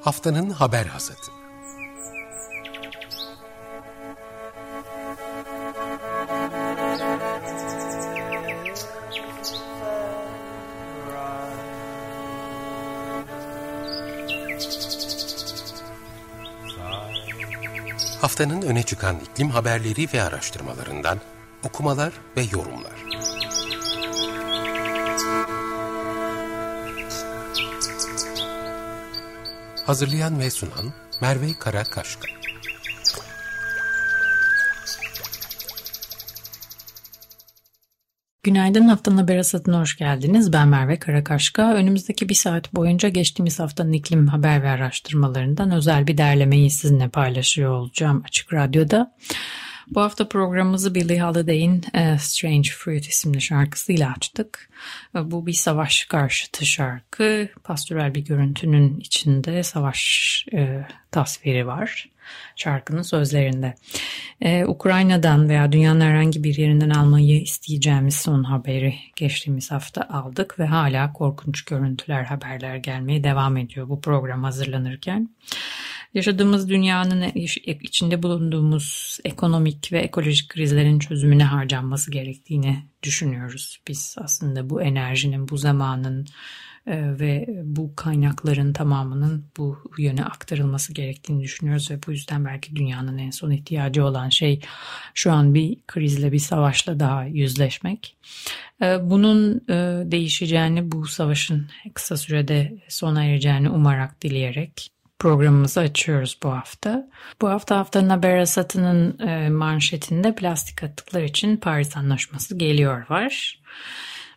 Haftanın haber hazırdı. Haftanın öne çıkan iklim haberleri ve araştırmalarından okumalar ve yorumlar. Hazırlayan ve sunan Merve Karakaşka. Günaydın haftanın haber hasatına hoş geldiniz. Ben Merve Karakaşka. Önümüzdeki bir saat boyunca geçtiğimiz haftanın iklim haber ve araştırmalarından özel bir derlemeyi sizinle paylaşıyor olacağım Açık Radyo'da. Bu hafta programımızı Billie Holiday'in uh, Strange Fruit isimli şarkısıyla açtık. Uh, bu bir savaş karşıtı şarkı. Pastörel bir görüntünün içinde savaş uh, tasviri var şarkının sözlerinde. Ee, Ukrayna'dan veya dünyanın herhangi bir yerinden almayı isteyeceğimiz son haberi geçtiğimiz hafta aldık ve hala korkunç görüntüler, haberler gelmeye devam ediyor bu program hazırlanırken. Yaşadığımız dünyanın içinde bulunduğumuz ekonomik ve ekolojik krizlerin çözümüne harcanması gerektiğini düşünüyoruz. Biz aslında bu enerjinin, bu zamanın e, ve bu kaynakların tamamının bu yöne aktarılması gerektiğini düşünüyoruz ve bu yüzden belki dünyanın en son ihtiyacı olan şey şu an bir krizle bir savaşla daha yüzleşmek. E, bunun e, değişeceğini bu savaşın kısa sürede sona ereceğini umarak dileyerek programımızı açıyoruz bu hafta. Bu hafta haftanın haber hasatının manşetinde plastik atıklar için Paris Anlaşması geliyor var.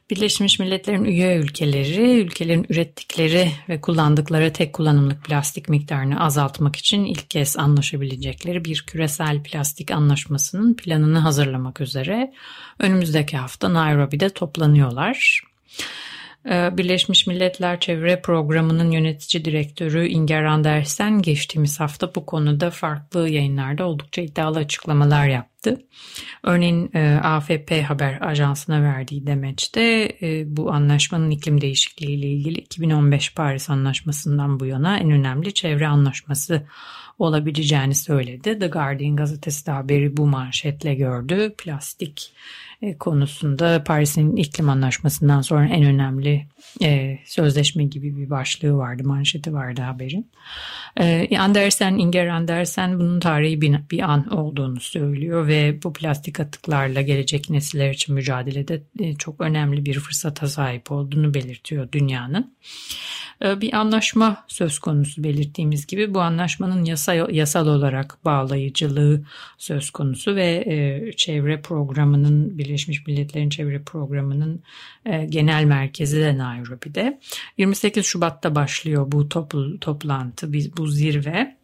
Birleşmiş Milletler'in üye ülkeleri, ülkelerin ürettikleri ve kullandıkları tek kullanımlık plastik miktarını azaltmak için ilk kez anlaşabilecekleri bir küresel plastik anlaşmasının planını hazırlamak üzere önümüzdeki hafta Nairobi'de toplanıyorlar. Ee, Birleşmiş Milletler Çevre Programı'nın yönetici direktörü Inger Andersen geçtiğimiz hafta bu konuda farklı yayınlarda oldukça iddialı açıklamalar yaptı. Örneğin e, AFP Haber Ajansı'na verdiği demeçte e, bu anlaşmanın iklim değişikliği ile ilgili 2015 Paris Anlaşması'ndan bu yana en önemli çevre anlaşması olabileceğini söyledi. The Guardian gazetesi de haberi bu manşetle gördü. Plastik konusunda Paris'in iklim anlaşmasından sonra en önemli e, sözleşme gibi bir başlığı vardı, manşeti vardı haberin. E, Andersen, Inger Andersen bunun tarihi bir, bir an olduğunu söylüyor ve bu plastik atıklarla gelecek nesiller için mücadelede e, çok önemli bir fırsata sahip olduğunu belirtiyor dünyanın. E, bir anlaşma söz konusu belirttiğimiz gibi bu anlaşmanın yasa, yasal olarak bağlayıcılığı söz konusu ve e, çevre programının Birleşmiş Milletler'in çevre programının e, genel merkezi de Nairobi'de. 28 Şubat'ta başlıyor bu topl toplantı, bu zirve.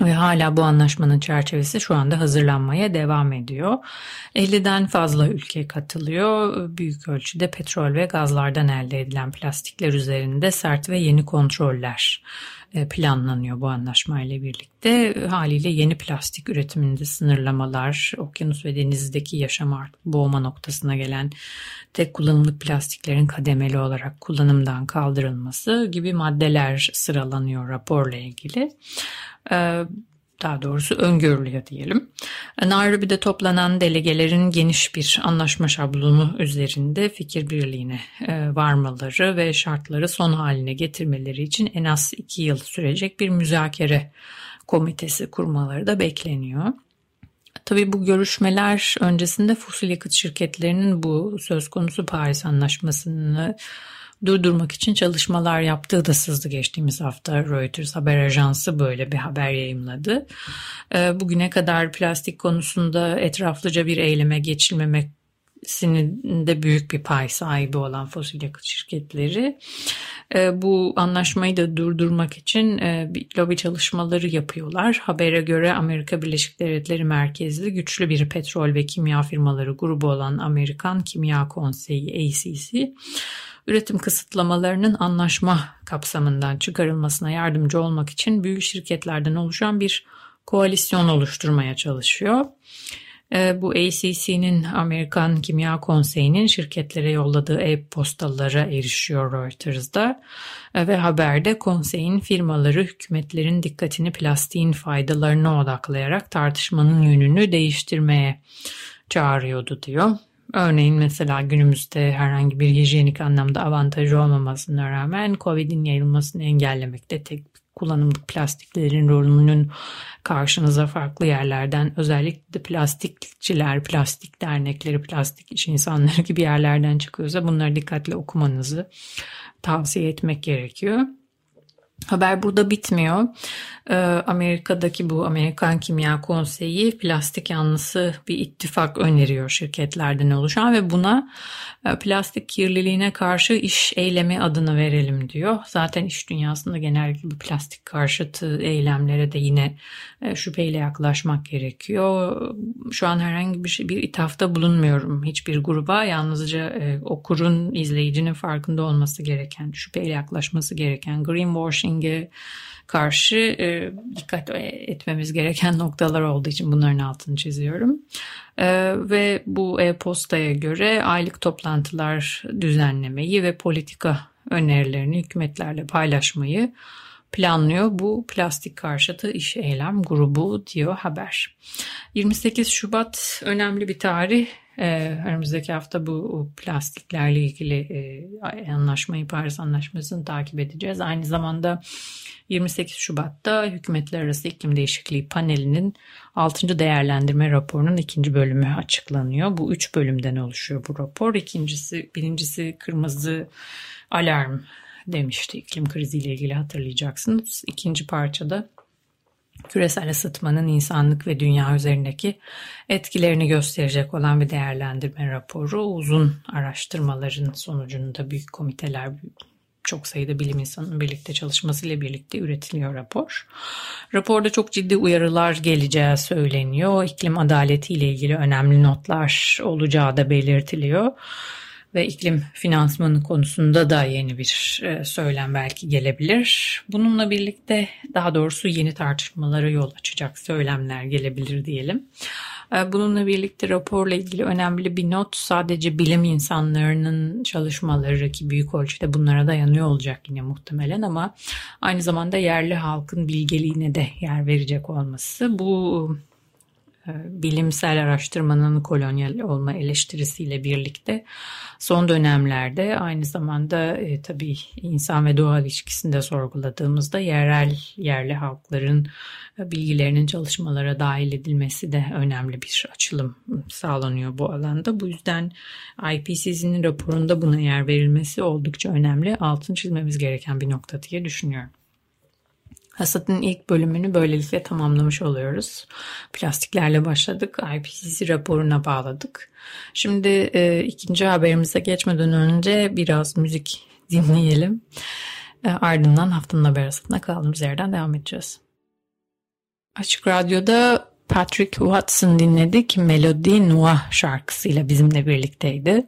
Ve hala bu anlaşmanın çerçevesi şu anda hazırlanmaya devam ediyor. 50'den fazla ülke katılıyor. Büyük ölçüde petrol ve gazlardan elde edilen plastikler üzerinde sert ve yeni kontroller e, planlanıyor bu anlaşmayla birlikte. Haliyle yeni plastik üretiminde sınırlamalar, okyanus ve denizdeki yaşam artık boğma noktasına gelen tek kullanımlık plastiklerin kademeli olarak kullanımdan kaldırılması gibi maddeler sıralanıyor raporla ilgili. E, daha doğrusu öngörülüyor diyelim. Nairobi'de toplanan delegelerin geniş bir anlaşma şablonu üzerinde fikir birliğine e, varmaları ve şartları son haline getirmeleri için en az iki yıl sürecek bir müzakere komitesi kurmaları da bekleniyor. Tabii bu görüşmeler öncesinde fosil yakıt şirketlerinin bu söz konusu Paris Anlaşması'nı durdurmak için çalışmalar yaptığı da sızdı geçtiğimiz hafta Reuters haber ajansı böyle bir haber yayımladı. Ee, bugüne kadar plastik konusunda etraflıca bir eyleme geçilmemek de büyük bir pay sahibi olan fosil yakıt şirketleri e, bu anlaşmayı da durdurmak için e, lobi çalışmaları yapıyorlar. Habere göre Amerika Birleşik Devletleri merkezli güçlü bir petrol ve kimya firmaları grubu olan Amerikan Kimya Konseyi ACC üretim kısıtlamalarının anlaşma kapsamından çıkarılmasına yardımcı olmak için büyük şirketlerden oluşan bir koalisyon oluşturmaya çalışıyor. E, bu ACC'nin Amerikan Kimya Konseyi'nin şirketlere yolladığı e-postalara erişiyor Reuters'da e, ve haberde konseyin firmaları hükümetlerin dikkatini plastiğin faydalarına odaklayarak tartışmanın yönünü değiştirmeye çağırıyordu diyor. Örneğin mesela günümüzde herhangi bir hijyenik anlamda avantajı olmamasına rağmen COVID'in yayılmasını engellemekte tek kullanımlık plastiklerin rolünün karşınıza farklı yerlerden özellikle plastikçiler, plastik dernekleri, plastik iş insanları gibi yerlerden çıkıyorsa bunları dikkatli okumanızı tavsiye etmek gerekiyor. Haber burada bitmiyor. Ee, Amerika'daki bu Amerikan Kimya Konseyi plastik yanlısı bir ittifak öneriyor şirketlerden oluşan ve buna e, plastik kirliliğine karşı iş eylemi adını verelim diyor. Zaten iş dünyasında genellikle bu plastik karşıtı eylemlere de yine e, şüpheyle yaklaşmak gerekiyor. Şu an herhangi bir şey, bir ithafta bulunmuyorum hiçbir gruba. Yalnızca e, okurun, izleyicinin farkında olması gereken, şüpheyle yaklaşması gereken greenwashing'e karşı e, dikkat etmemiz gereken noktalar olduğu için bunların altını çiziyorum. E, ve bu e-postaya göre aylık toplantılar düzenlemeyi ve politika önerilerini hükümetlerle paylaşmayı planlıyor bu plastik karşıtı iş eylem grubu diyor haber. 28 Şubat önemli bir tarih. Ee, önümüzdeki hafta bu plastiklerle ilgili e, anlaşmayı Paris Anlaşması'nı takip edeceğiz. Aynı zamanda 28 Şubat'ta Hükümetler Arası İklim Değişikliği Paneli'nin 6. değerlendirme raporunun ikinci bölümü açıklanıyor. Bu üç bölümden oluşuyor bu rapor. İkincisi, birincisi kırmızı alarm demişti iklim kriziyle ilgili hatırlayacaksınız. İkinci parçada küresel ısıtmanın insanlık ve dünya üzerindeki etkilerini gösterecek olan bir değerlendirme raporu. Uzun araştırmaların sonucunda büyük komiteler, çok sayıda bilim insanının birlikte çalışmasıyla birlikte üretiliyor rapor. Raporda çok ciddi uyarılar geleceği söyleniyor. İklim adaleti ile ilgili önemli notlar olacağı da belirtiliyor ve iklim finansmanı konusunda da yeni bir e, söylem belki gelebilir. Bununla birlikte daha doğrusu yeni tartışmalara yol açacak söylemler gelebilir diyelim. E, bununla birlikte raporla ilgili önemli bir not sadece bilim insanlarının çalışmaları ki büyük ölçüde bunlara dayanıyor olacak yine muhtemelen ama aynı zamanda yerli halkın bilgeliğine de yer verecek olması. Bu bilimsel araştırmanın kolonyal olma eleştirisiyle birlikte son dönemlerde aynı zamanda e, tabii insan ve doğa ilişkisinde sorguladığımızda yerel yerli halkların e, bilgilerinin çalışmalara dahil edilmesi de önemli bir açılım sağlanıyor bu alanda. Bu yüzden IPCC'nin raporunda buna yer verilmesi oldukça önemli. Altın çizmemiz gereken bir nokta diye düşünüyorum. Hasatın ilk bölümünü böylelikle tamamlamış oluyoruz. Plastiklerle başladık. IPCC raporuna bağladık. Şimdi e, ikinci haberimize geçmeden önce biraz müzik dinleyelim. E, ardından haftanın haber arasında kaldığımız yerden devam edeceğiz. Açık Radyo'da Patrick Watson dinledik. Melody Noir şarkısıyla bizimle birlikteydi.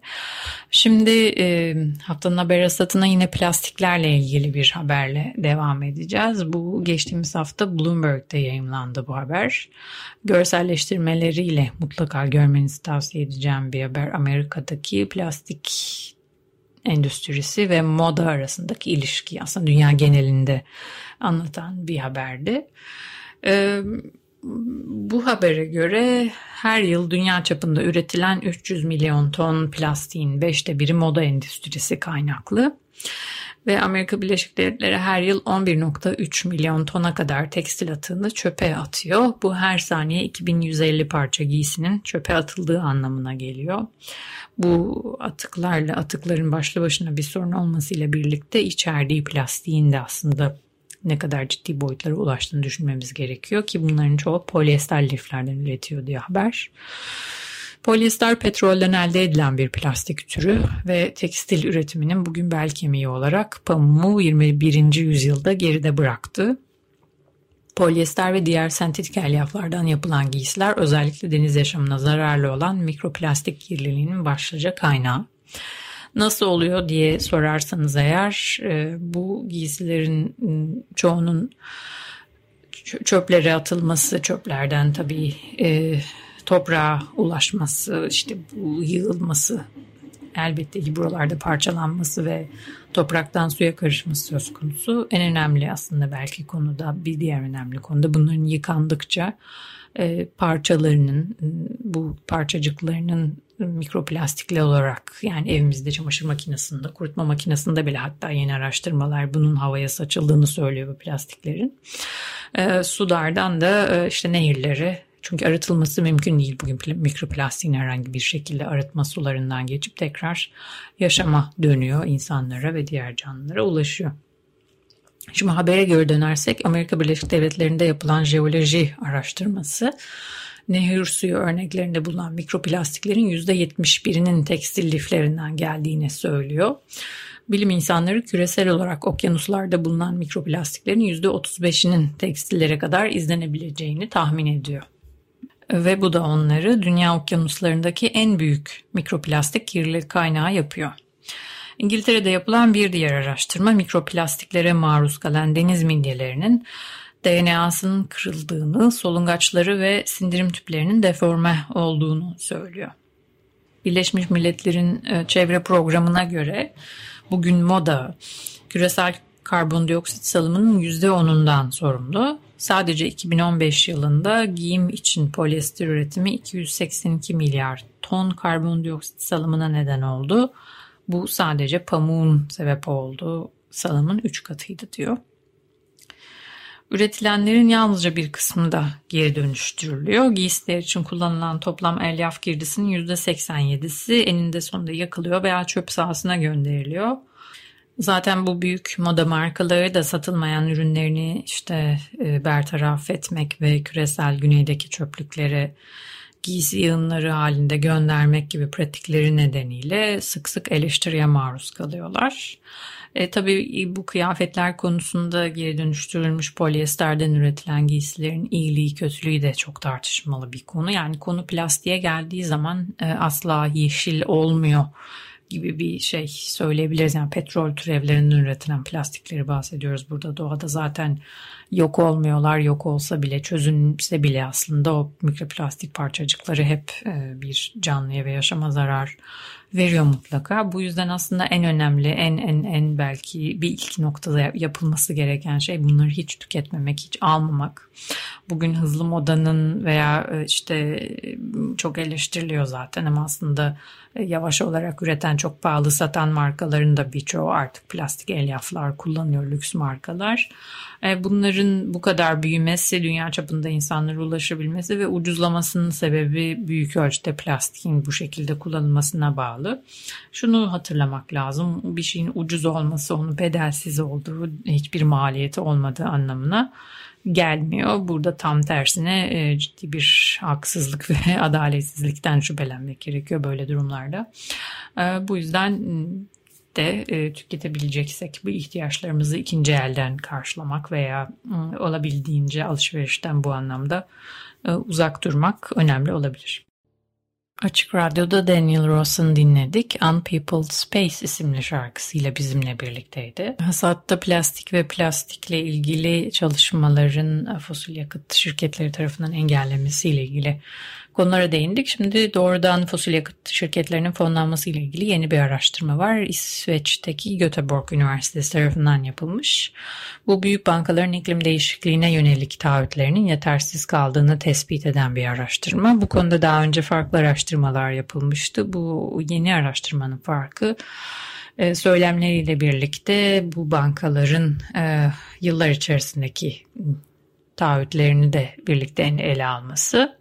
Şimdi e, haftanın haber asatına yine plastiklerle ilgili bir haberle devam edeceğiz. Bu geçtiğimiz hafta Bloomberg'de yayınlandı bu haber. Görselleştirmeleriyle mutlaka görmenizi tavsiye edeceğim bir haber. Amerika'daki plastik endüstrisi ve moda arasındaki ilişki aslında dünya genelinde anlatan bir haberdi. Ee, bu habere göre her yıl dünya çapında üretilen 300 milyon ton plastiğin 5'te biri moda endüstrisi kaynaklı ve Amerika Birleşik Devletleri her yıl 11.3 milyon tona kadar tekstil atığını çöpe atıyor. Bu her saniye 2150 parça giysinin çöpe atıldığı anlamına geliyor. Bu atıklarla atıkların başlı başına bir sorun olmasıyla birlikte içerdiği plastiğin de aslında ne kadar ciddi boyutlara ulaştığını düşünmemiz gerekiyor ki bunların çoğu polyester liflerden üretiyor diyor haber. Polyester petrolden elde edilen bir plastik türü ve tekstil üretiminin bugün bel kemiği olarak pamuğu 21. yüzyılda geride bıraktı. Polyester ve diğer sentetik elyaflardan yapılan giysiler özellikle deniz yaşamına zararlı olan mikroplastik kirliliğinin başlıca kaynağı. Nasıl oluyor diye sorarsanız eğer e, bu giysilerin çoğunun çöplere atılması, çöplerden tabii e, toprağa ulaşması, işte bu yığılması elbette ki buralarda parçalanması ve topraktan suya karışması söz konusu. En önemli aslında belki konuda bir diğer önemli konuda bunların yıkandıkça e, parçalarının bu parçacıklarının mikroplastikli olarak yani evimizde çamaşır makinesinde, kurutma makinesinde bile hatta yeni araştırmalar bunun havaya saçıldığını söylüyor bu plastiklerin. E, sulardan da e, işte nehirlere çünkü arıtılması mümkün değil bugün mikroplastiğin herhangi bir şekilde arıtma sularından geçip tekrar yaşama dönüyor insanlara ve diğer canlılara ulaşıyor. Şimdi habere göre dönersek Amerika Birleşik Devletleri'nde yapılan jeoloji araştırması nehir suyu örneklerinde bulunan mikroplastiklerin %71'inin tekstil liflerinden geldiğini söylüyor. Bilim insanları küresel olarak okyanuslarda bulunan mikroplastiklerin %35'inin tekstillere kadar izlenebileceğini tahmin ediyor. Ve bu da onları dünya okyanuslarındaki en büyük mikroplastik kirlilik kaynağı yapıyor. İngiltere'de yapılan bir diğer araştırma mikroplastiklere maruz kalan deniz midyelerinin DNA'sının kırıldığını, solungaçları ve sindirim tüplerinin deforme olduğunu söylüyor. Birleşmiş Milletler'in e, çevre programına göre bugün moda küresel karbondioksit salımının %10'undan sorumlu. Sadece 2015 yılında giyim için polyester üretimi 282 milyar ton karbondioksit salımına neden oldu. Bu sadece pamuğun sebep olduğu salımın 3 katıydı diyor. Üretilenlerin yalnızca bir kısmı da geri dönüştürülüyor. Giysiler için kullanılan toplam elyaf girdisinin %87'si eninde sonunda yakılıyor veya çöp sahasına gönderiliyor. Zaten bu büyük moda markaları da satılmayan ürünlerini işte e, bertaraf etmek ve küresel güneydeki çöplükleri giysi yığınları halinde göndermek gibi pratikleri nedeniyle sık sık eleştiriye maruz kalıyorlar. E, tabii bu kıyafetler konusunda geri dönüştürülmüş polyesterden üretilen giysilerin iyiliği kötülüğü de çok tartışmalı bir konu. Yani konu plastiğe geldiği zaman e, asla yeşil olmuyor gibi bir şey söyleyebiliriz. Yani petrol türevlerinden üretilen plastikleri bahsediyoruz burada. Doğada zaten yok olmuyorlar. Yok olsa bile çözünse bile aslında o mikroplastik parçacıkları hep e, bir canlıya ve yaşama zarar veriyor mutlaka. Bu yüzden aslında en önemli, en en en belki bir ilk noktada yapılması gereken şey bunları hiç tüketmemek, hiç almamak. Bugün hızlı modanın veya e, işte çok eleştiriliyor zaten ama aslında e, yavaş olarak üreten çok pahalı satan markaların da birçoğu artık plastik elyaflar kullanıyor lüks markalar. E, bunların bu kadar büyümesi, dünya çapında insanlara ulaşabilmesi ve ucuzlamasının sebebi büyük ölçüde plastiğin bu şekilde kullanılmasına bağlı. Şunu hatırlamak lazım. Bir şeyin ucuz olması onun bedelsiz olduğu, hiçbir maliyeti olmadığı anlamına gelmiyor. Burada tam tersine e, ciddi bir haksızlık ve adaletsizlikten şüphelenmek gerekiyor böyle durumlarda. E, bu yüzden de e, tüketebileceksek bu ihtiyaçlarımızı ikinci elden karşılamak veya olabildiğince alışverişten bu anlamda uzak durmak önemli olabilir. Açık Radyo'da Daniel Ross'un dinledik. Unpeopled Space isimli şarkısıyla bizimle birlikteydi. Hasatta plastik ve plastikle ilgili çalışmaların fosil yakıt şirketleri tarafından engellemesiyle ilgili konulara değindik. Şimdi doğrudan fosil yakıt şirketlerinin fonlanması ile ilgili yeni bir araştırma var. İsveç'teki Göteborg Üniversitesi tarafından yapılmış. Bu büyük bankaların iklim değişikliğine yönelik taahhütlerinin yetersiz kaldığını tespit eden bir araştırma. Bu konuda daha önce farklı araştırmalar yapılmıştı. Bu yeni araştırmanın farkı e, söylemleriyle birlikte bu bankaların e, yıllar içerisindeki taahhütlerini de birlikte ele alması.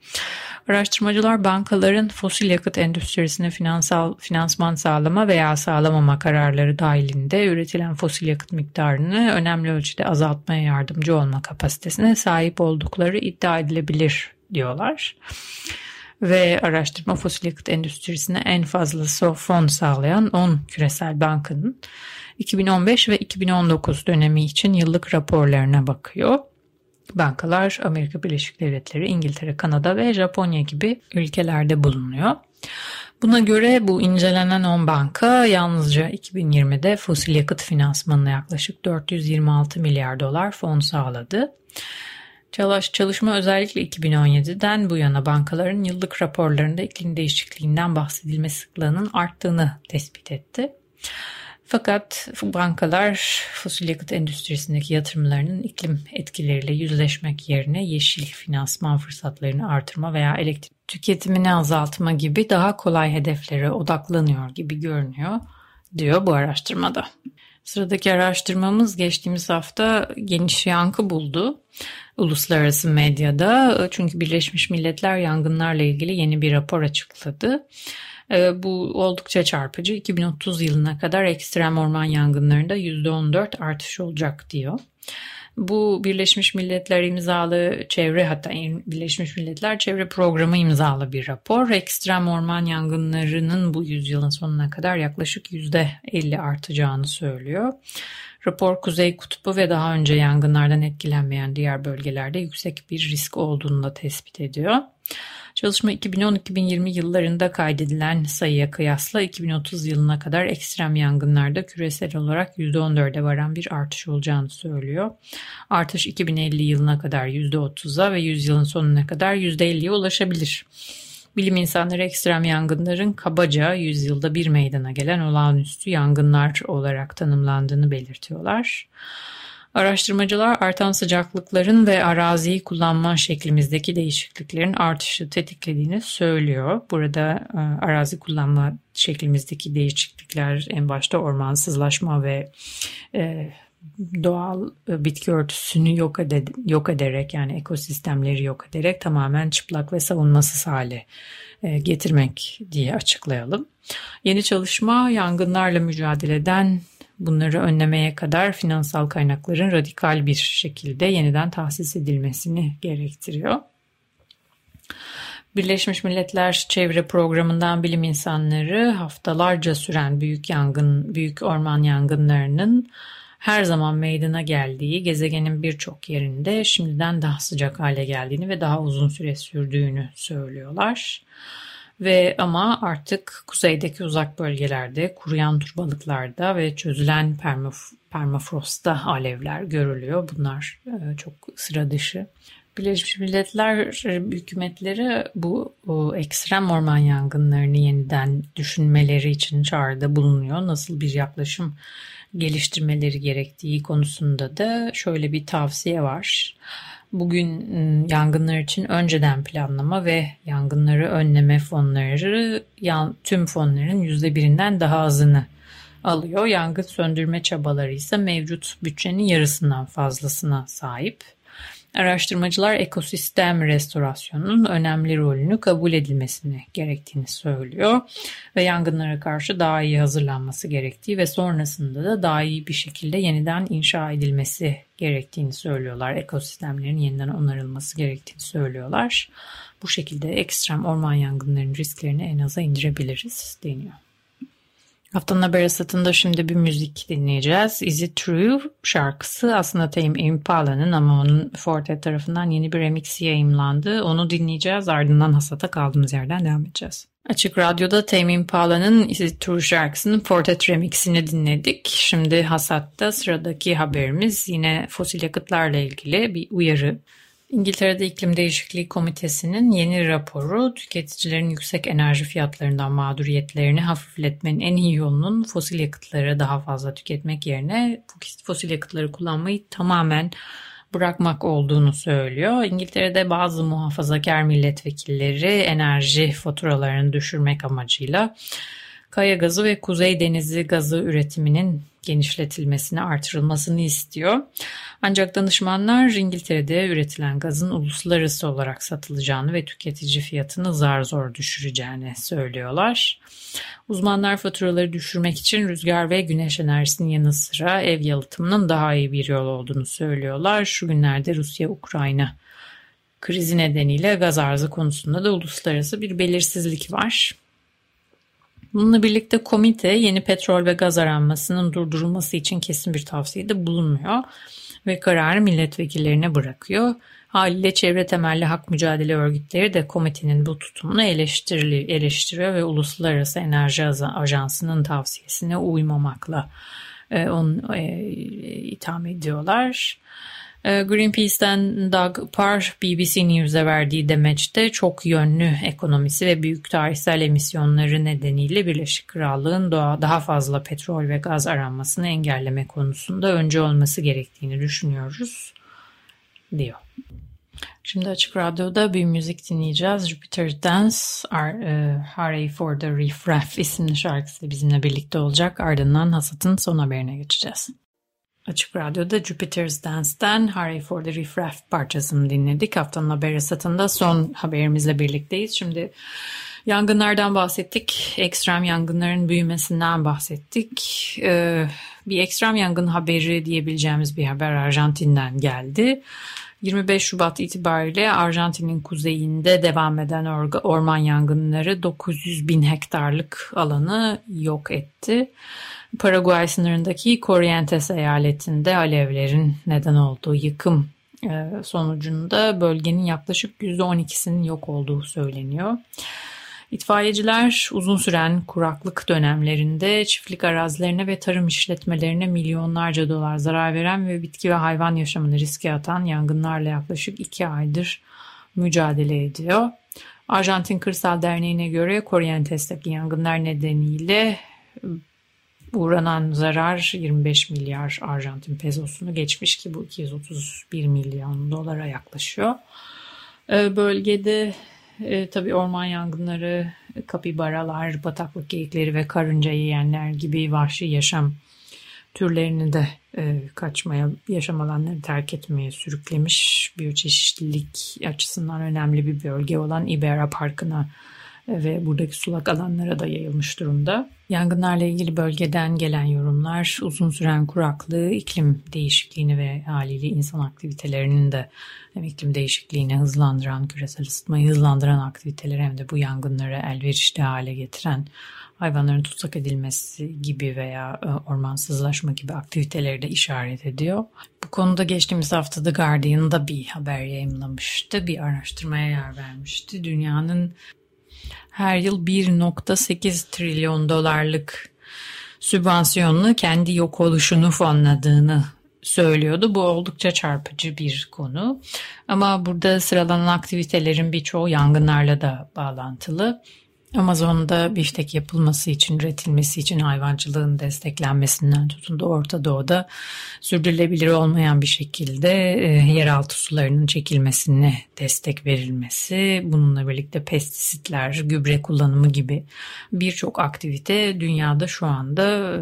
Araştırmacılar bankaların fosil yakıt endüstrisine finansal finansman sağlama veya sağlamama kararları dahilinde üretilen fosil yakıt miktarını önemli ölçüde azaltmaya yardımcı olma kapasitesine sahip oldukları iddia edilebilir diyorlar. Ve araştırma fosil yakıt endüstrisine en fazla fon sağlayan 10 küresel bankanın 2015 ve 2019 dönemi için yıllık raporlarına bakıyor. Bankalar Amerika Birleşik Devletleri, İngiltere, Kanada ve Japonya gibi ülkelerde bulunuyor. Buna göre bu incelenen 10 banka yalnızca 2020'de fosil yakıt finansmanına yaklaşık 426 milyar dolar fon sağladı. Çalış, çalışma özellikle 2017'den bu yana bankaların yıllık raporlarında iklim değişikliğinden bahsedilme sıklığının arttığını tespit etti. Fakat bankalar fosil yakıt endüstrisindeki yatırımlarının iklim etkileriyle yüzleşmek yerine yeşil finansman fırsatlarını artırma veya elektrik tüketimini azaltma gibi daha kolay hedeflere odaklanıyor gibi görünüyor diyor bu araştırmada. Sıradaki araştırmamız geçtiğimiz hafta geniş yankı buldu uluslararası medyada. Çünkü Birleşmiş Milletler yangınlarla ilgili yeni bir rapor açıkladı. Ee, bu oldukça çarpıcı. 2030 yılına kadar ekstrem orman yangınlarında %14 artış olacak diyor. Bu Birleşmiş Milletler imzalı çevre hatta Birleşmiş Milletler çevre programı imzalı bir rapor. Ekstrem orman yangınlarının bu yüzyılın sonuna kadar yaklaşık %50 artacağını söylüyor. Rapor Kuzey Kutbu ve daha önce yangınlardan etkilenmeyen diğer bölgelerde yüksek bir risk olduğunu da tespit ediyor. Çalışma 2010-2020 yıllarında kaydedilen sayıya kıyasla 2030 yılına kadar ekstrem yangınlarda küresel olarak %14'e varan bir artış olacağını söylüyor. Artış 2050 yılına kadar %30'a ve 100 yılın sonuna kadar %50'ye ulaşabilir. Bilim insanları ekstrem yangınların kabaca yüzyılda bir meydana gelen olağanüstü yangınlar olarak tanımlandığını belirtiyorlar. Araştırmacılar artan sıcaklıkların ve araziyi kullanma şeklimizdeki değişikliklerin artışı tetiklediğini söylüyor. Burada e, arazi kullanma şeklimizdeki değişiklikler en başta ormansızlaşma ve e, doğal e, bitki örtüsünü yok, ede, yok ederek yani ekosistemleri yok ederek tamamen çıplak ve savunmasız hale e, getirmek diye açıklayalım. Yeni çalışma yangınlarla mücadeleden bunları önlemeye kadar finansal kaynakların radikal bir şekilde yeniden tahsis edilmesini gerektiriyor. Birleşmiş Milletler Çevre Programı'ndan bilim insanları haftalarca süren büyük yangın, büyük orman yangınlarının her zaman meydana geldiği, gezegenin birçok yerinde şimdiden daha sıcak hale geldiğini ve daha uzun süre sürdüğünü söylüyorlar. Ve ama artık kuzeydeki uzak bölgelerde, kuruyan turbalıklarda ve çözülen permaf permafrostta alevler görülüyor. Bunlar e, çok sıra dışı. Birleşmiş Milletler hükümetleri bu o ekstrem orman yangınlarını yeniden düşünmeleri için çağrıda bulunuyor. Nasıl bir yaklaşım geliştirmeleri gerektiği konusunda da şöyle bir tavsiye var. Bugün ıı, yangınlar için önceden planlama ve yangınları önleme fonları tüm fonların yüzde birinden daha azını alıyor. Yangın söndürme çabaları ise mevcut bütçenin yarısından fazlasına sahip. Araştırmacılar ekosistem restorasyonunun önemli rolünü kabul edilmesini gerektiğini söylüyor ve yangınlara karşı daha iyi hazırlanması gerektiği ve sonrasında da daha iyi bir şekilde yeniden inşa edilmesi gerektiğini söylüyorlar. Ekosistemlerin yeniden onarılması gerektiğini söylüyorlar. Bu şekilde ekstrem orman yangınlarının risklerini en aza indirebiliriz deniyor. Haftanın haber asatında şimdi bir müzik dinleyeceğiz. Is It True şarkısı aslında Tame Impala'nın ama onun Forte tarafından yeni bir remix yayımlandı. Onu dinleyeceğiz ardından hasata kaldığımız yerden devam edeceğiz. Açık Radyo'da Tame Impala'nın Is It True şarkısının Fortet remixini dinledik. Şimdi hasatta sıradaki haberimiz yine fosil yakıtlarla ilgili bir uyarı. İngiltere'de İklim Değişikliği Komitesi'nin yeni raporu tüketicilerin yüksek enerji fiyatlarından mağduriyetlerini hafifletmenin en iyi yolunun fosil yakıtları daha fazla tüketmek yerine fosil yakıtları kullanmayı tamamen bırakmak olduğunu söylüyor. İngiltere'de bazı muhafazakar milletvekilleri enerji faturalarını düşürmek amacıyla kaya gazı ve kuzey denizi gazı üretiminin genişletilmesini, artırılmasını istiyor. Ancak danışmanlar İngiltere'de üretilen gazın uluslararası olarak satılacağını ve tüketici fiyatını zar zor düşüreceğini söylüyorlar. Uzmanlar faturaları düşürmek için rüzgar ve güneş enerjisinin yanı sıra ev yalıtımının daha iyi bir yol olduğunu söylüyorlar. Şu günlerde Rusya-Ukrayna krizi nedeniyle gaz arzı konusunda da uluslararası bir belirsizlik var. Bununla birlikte komite yeni petrol ve gaz aranmasının durdurulması için kesin bir tavsiyede bulunmuyor ve kararı milletvekillerine bırakıyor. Haliyle çevre temelli hak mücadele örgütleri de komitenin bu tutumunu eleştiriyor ve Uluslararası Enerji Ajansı'nın tavsiyesine uymamakla e, onu e, itham ediyorlar. Ee, Greenpeace'ten Doug Parr BBC News'e verdiği demeçte çok yönlü ekonomisi ve büyük tarihsel emisyonları nedeniyle Birleşik Krallığın doğa daha fazla petrol ve gaz aranmasını engelleme konusunda önce olması gerektiğini düşünüyoruz diyor. Şimdi Açık Radyo'da bir müzik dinleyeceğiz. Jupiter Dance, Are, Hurry for the Reef Raff isimli şarkısı bizimle birlikte olacak. Ardından Hasat'ın son haberine geçeceğiz. Açık Radyo'da Jupiter's Dance'den Hurry for the Reef Raff parçasını dinledik. Haftanın haber hasatında son haberimizle birlikteyiz. Şimdi yangınlardan bahsettik. Ekstrem yangınların büyümesinden bahsettik. Ee, bir ekstrem yangın haberi diyebileceğimiz bir haber Arjantin'den geldi. 25 Şubat itibariyle Arjantin'in kuzeyinde devam eden orman yangınları 900 bin hektarlık alanı yok etti. Paraguay sınırındaki Corrientes eyaletinde alevlerin neden olduğu yıkım e, sonucunda bölgenin yaklaşık %12'sinin yok olduğu söyleniyor. İtfaiyeciler uzun süren kuraklık dönemlerinde çiftlik arazilerine ve tarım işletmelerine milyonlarca dolar zarar veren ve bitki ve hayvan yaşamını riske atan yangınlarla yaklaşık iki aydır mücadele ediyor. Arjantin Kırsal Derneği'ne göre Corrientes'teki yangınlar nedeniyle uğranan zarar 25 milyar Arjantin pezosunu geçmiş ki bu 231 milyon dolara yaklaşıyor. Ee, bölgede e, tabii orman yangınları, kapibaralar, bataklık geyikleri ve karınca yiyenler gibi vahşi yaşam türlerini de e, kaçmaya, yaşam alanları terk etmeye sürüklemiş. Biyoçeşitlilik açısından önemli bir bölge olan Ibera Parkı'na ve buradaki sulak alanlara da yayılmış durumda. Yangınlarla ilgili bölgeden gelen yorumlar uzun süren kuraklığı, iklim değişikliğini ve haliyle insan aktivitelerinin de hem iklim değişikliğini hızlandıran, küresel ısıtmayı hızlandıran aktiviteler hem de bu yangınları elverişli hale getiren hayvanların tutsak edilmesi gibi veya e, ormansızlaşma gibi aktiviteleri de işaret ediyor. Bu konuda geçtiğimiz hafta The Guardian'da bir haber yayınlamıştı. Bir araştırmaya yer vermişti. Dünyanın her yıl 1.8 trilyon dolarlık sübvansiyonlu kendi yok oluşunu fonladığını söylüyordu. Bu oldukça çarpıcı bir konu. Ama burada sıralanan aktivitelerin birçoğu yangınlarla da bağlantılı. Amazon'da biftek yapılması için, üretilmesi için hayvancılığın desteklenmesinden tutun da Orta Doğu'da sürdürülebilir olmayan bir şekilde e, yeraltı sularının çekilmesine destek verilmesi, bununla birlikte pestisitler, gübre kullanımı gibi birçok aktivite dünyada şu anda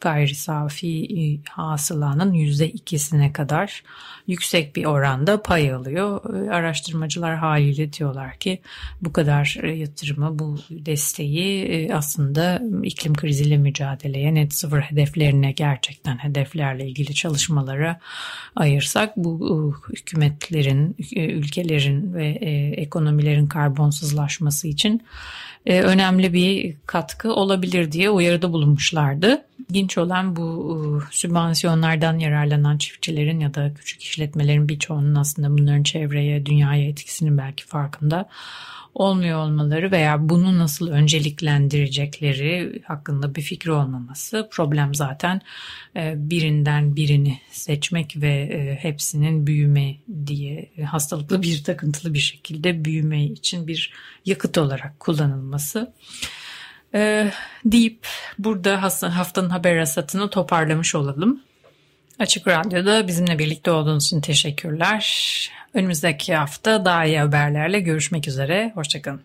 gayri safi e, hasılanın %2'sine kadar yüksek bir oranda pay alıyor. E, araştırmacılar haliyle diyorlar ki bu kadar e, yatırımı, bu desteği aslında iklim kriziyle mücadeleye, net sıfır hedeflerine gerçekten hedeflerle ilgili çalışmalara ayırsak bu hükümetlerin, ülkelerin ve ekonomilerin karbonsuzlaşması için önemli bir katkı olabilir diye uyarıda bulunmuşlardı. İlginç olan bu ıı, sübvansiyonlardan yararlanan çiftçilerin ya da küçük işletmelerin birçoğunun aslında bunların çevreye, dünyaya etkisinin belki farkında olmuyor olmaları veya bunu nasıl önceliklendirecekleri hakkında bir fikri olmaması. Problem zaten e, birinden birini seçmek ve e, hepsinin büyüme diye hastalıklı bir takıntılı bir şekilde büyüme için bir yakıt olarak kullanılması e, deyip burada haftanın haber hasatını toparlamış olalım. Açık Radyo'da bizimle birlikte olduğunuz için teşekkürler. Önümüzdeki hafta daha iyi haberlerle görüşmek üzere. Hoşçakalın.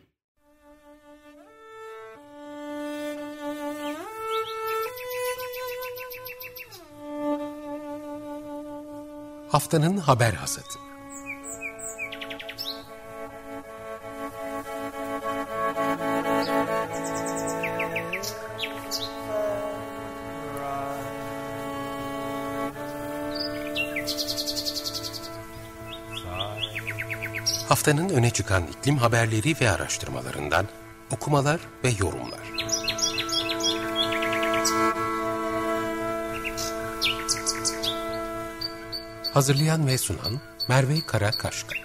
Haftanın haber hasatı. Haftanın öne çıkan iklim haberleri ve araştırmalarından okumalar ve yorumlar. Hazırlayan ve sunan Merve Karakaşka